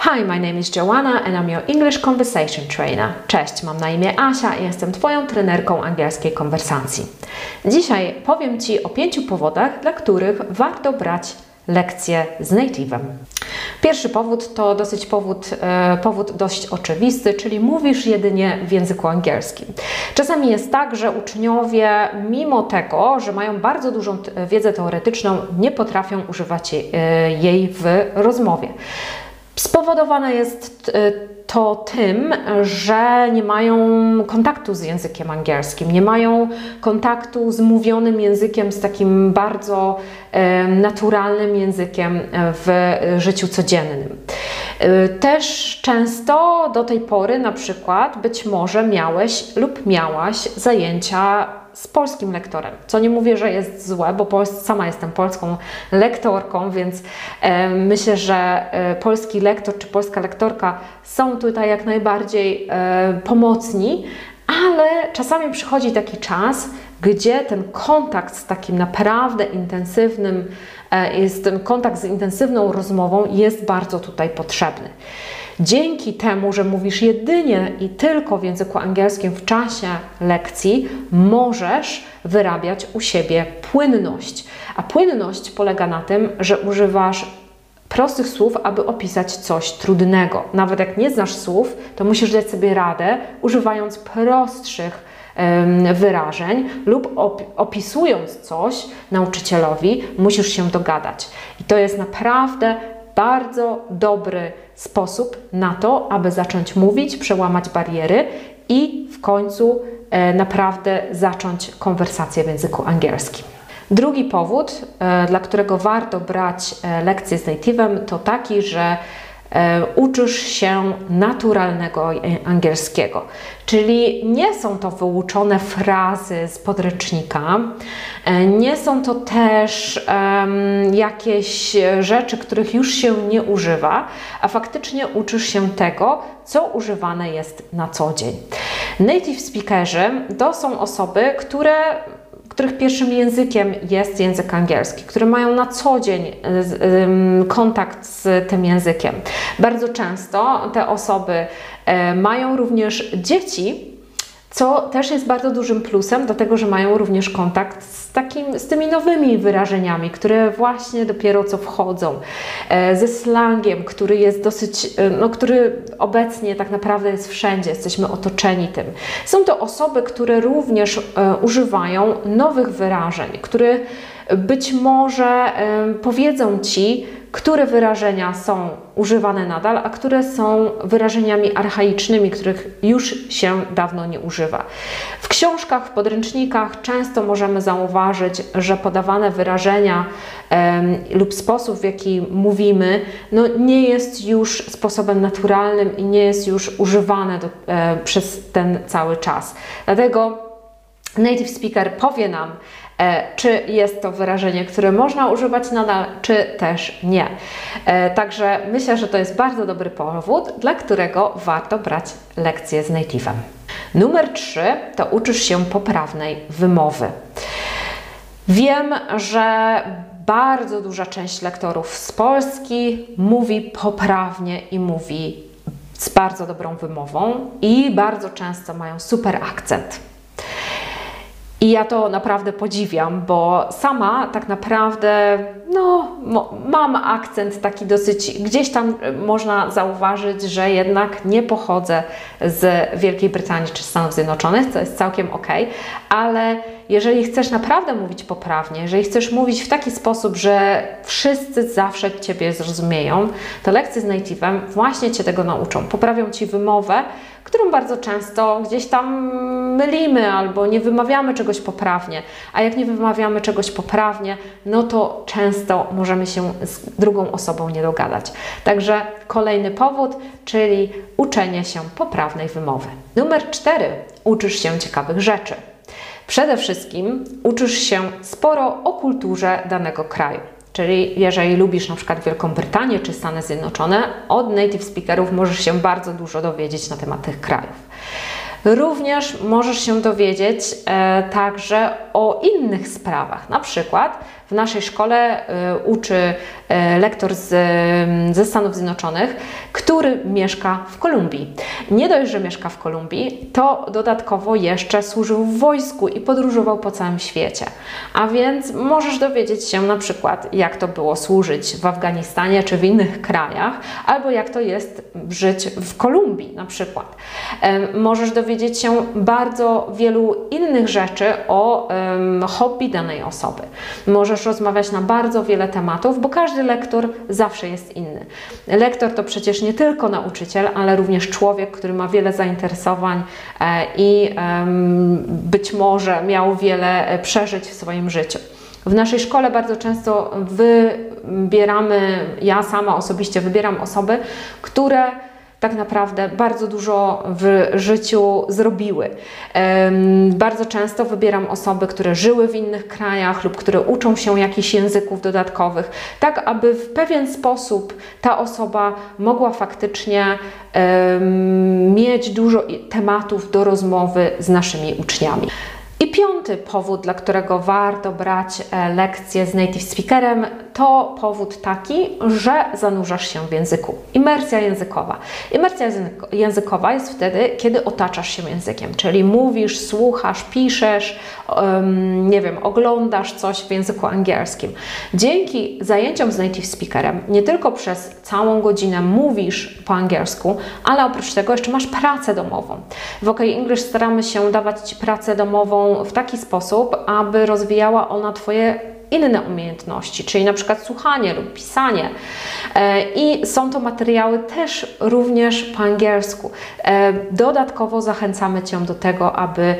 Hi, my name is Joanna and I'm your English Conversation Trainer. Cześć, mam na imię Asia i jestem Twoją trenerką angielskiej konwersacji. Dzisiaj powiem Ci o pięciu powodach, dla których warto brać lekcje z native'em. Pierwszy powód to dosyć powód, e, powód dość oczywisty, czyli mówisz jedynie w języku angielskim. Czasami jest tak, że uczniowie, mimo tego, że mają bardzo dużą wiedzę teoretyczną, nie potrafią używać e, jej w rozmowie. Spowodowane jest e, to tym, że nie mają kontaktu z językiem angielskim, nie mają kontaktu z mówionym językiem, z takim bardzo e, naturalnym językiem w życiu codziennym. E, też często do tej pory, na przykład, być może miałeś lub miałaś zajęcia z polskim lektorem. Co nie mówię, że jest złe, bo sama jestem polską lektorką, więc e, myślę, że e, polski lektor czy polska lektorka są tutaj jak najbardziej e, pomocni, ale czasami przychodzi taki czas, gdzie ten kontakt z takim naprawdę intensywnym, e, jest ten kontakt z intensywną rozmową jest bardzo tutaj potrzebny. Dzięki temu, że mówisz jedynie i tylko w języku angielskim w czasie lekcji, możesz wyrabiać u siebie płynność. A płynność polega na tym, że używasz prostych słów, aby opisać coś trudnego. Nawet jak nie znasz słów, to musisz dać sobie radę, używając prostszych wyrażeń lub opisując coś nauczycielowi, musisz się dogadać. I to jest naprawdę bardzo dobry sposób na to, aby zacząć mówić, przełamać bariery i w końcu e, naprawdę zacząć konwersację w języku angielskim. Drugi powód, e, dla którego warto brać e, lekcje z native'em, to taki, że uczysz się naturalnego angielskiego. Czyli nie są to wyuczone frazy z podręcznika, e, nie są to też um, jakieś rzeczy, których już się nie używa, a faktycznie uczysz się tego, co używane jest na co dzień. Native speakerzy to są osoby, które których pierwszym językiem jest język angielski, które mają na co dzień y, kontakt z tym językiem. Bardzo często te osoby e, mają również dzieci, co też jest bardzo dużym plusem, dlatego że mają również kontakt z, takim, z tymi nowymi wyrażeniami, które właśnie dopiero co wchodzą, e, ze slangiem, który jest dosyć, e, no, który obecnie tak naprawdę jest wszędzie, jesteśmy otoczeni tym. Są to osoby, które również e, używają nowych wyrażeń, które być może powiedzą Ci, które wyrażenia są używane nadal, a które są wyrażeniami archaicznymi, których już się dawno nie używa. W książkach, w podręcznikach często możemy zauważyć, że podawane wyrażenia lub sposób, w jaki mówimy, no nie jest już sposobem naturalnym i nie jest już używane do, e, przez ten cały czas. Dlatego native speaker powie nam, E, czy jest to wyrażenie, które można używać nadal, czy też nie. E, także myślę, że to jest bardzo dobry powód, dla którego warto brać lekcje z native'em. Numer 3 to uczysz się poprawnej wymowy. Wiem, że bardzo duża część lektorów z Polski mówi poprawnie i mówi z bardzo dobrą wymową i bardzo często mają super akcent. I ja to naprawdę podziwiam, bo sama tak naprawdę no, mam akcent taki dosyć, gdzieś tam można zauważyć, że jednak nie pochodzę z Wielkiej Brytanii czy Stanów Zjednoczonych, co jest całkiem ok, ale jeżeli chcesz naprawdę mówić poprawnie, jeżeli chcesz mówić w taki sposób, że wszyscy zawsze Ciebie zrozumieją, to lekcje z native'em właśnie Cię tego nauczą. Poprawią Ci wymowę, którą bardzo często gdzieś tam mylimy albo nie wymawiamy czegoś poprawnie. A jak nie wymawiamy czegoś poprawnie, no to często możemy się z drugą osobą nie dogadać. Także kolejny powód, czyli uczenie się poprawnej wymowy. Numer cztery. Uczysz się ciekawych rzeczy. Przede wszystkim uczysz się sporo o kulturze danego kraju. Czyli jeżeli lubisz na przykład Wielką Brytanię czy Stany Zjednoczone, od native speakerów możesz się bardzo dużo dowiedzieć na temat tych krajów. Również możesz się dowiedzieć e, także o innych sprawach. Na przykład w naszej szkole y, uczy y, lektor z, y, ze Stanów Zjednoczonych, który mieszka w Kolumbii. Nie dość, że mieszka w Kolumbii, to dodatkowo jeszcze służył w wojsku i podróżował po całym świecie. A więc możesz dowiedzieć się na przykład, jak to było służyć w Afganistanie czy w innych krajach, albo jak to jest żyć w Kolumbii na przykład. Możesz dowiedzieć się bardzo wielu innych rzeczy o hobby danej osoby. Możesz rozmawiać na bardzo wiele tematów, bo każdy lektor zawsze jest inny. Lektor to przecież nie tylko nauczyciel, ale również człowiek, który ma wiele zainteresowań e, i być może miał wiele e, przeżyć w swoim życiu. W naszej szkole bardzo często wybieramy, ja sama osobiście wybieram osoby, które tak naprawdę bardzo dużo w życiu zrobiły. Bardzo często wybieram osoby, które żyły w innych krajach lub które uczą się jakichś języków dodatkowych, tak aby w pewien sposób ta osoba mogła faktycznie mieć dużo tematów do rozmowy z naszymi uczniami. I piąty powód, dla którego warto brać e, lekcje z native speakerem, to powód taki, że zanurzasz się w języku. Imersja językowa. Imersja językowa jest wtedy, kiedy otaczasz się językiem, czyli mówisz, słuchasz, piszesz, um, nie wiem, oglądasz coś w języku angielskim. Dzięki zajęciom z native speakerem nie tylko przez całą godzinę mówisz po angielsku, ale oprócz tego jeszcze masz pracę domową. W OK English staramy się dawać Ci pracę domową w taki sposób, aby rozwijała ona Twoje inne umiejętności, czyli na przykład słuchanie lub pisanie. E, I są to materiały też również po angielsku. E, dodatkowo zachęcamy Cię do tego, aby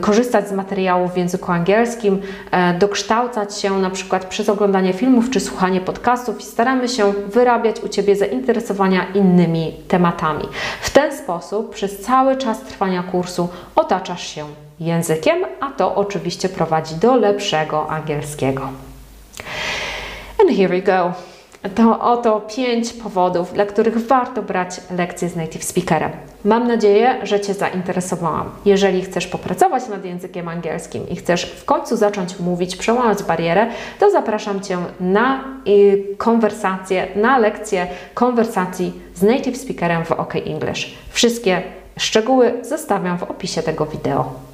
korzystać z materiałów w języku angielskim, e, dokształcać się na przykład przez oglądanie filmów czy słuchanie podcastów i staramy się wyrabiać u Ciebie zainteresowania innymi tematami. W ten sposób przez cały czas trwania kursu otaczasz się językiem, a to oczywiście prowadzi do lepszego angielskiego. And here we go. To oto pięć powodów, dla których warto brać lekcje z native speakerem. Mam nadzieję, że Cię zainteresowałam. Jeżeli chcesz popracować nad językiem angielskim i chcesz w końcu zacząć mówić, przełamać barierę, to zapraszam Cię na y, konwersację, na lekcję konwersacji z native speakerem w OK English. Wszystkie szczegóły zostawiam w opisie tego wideo.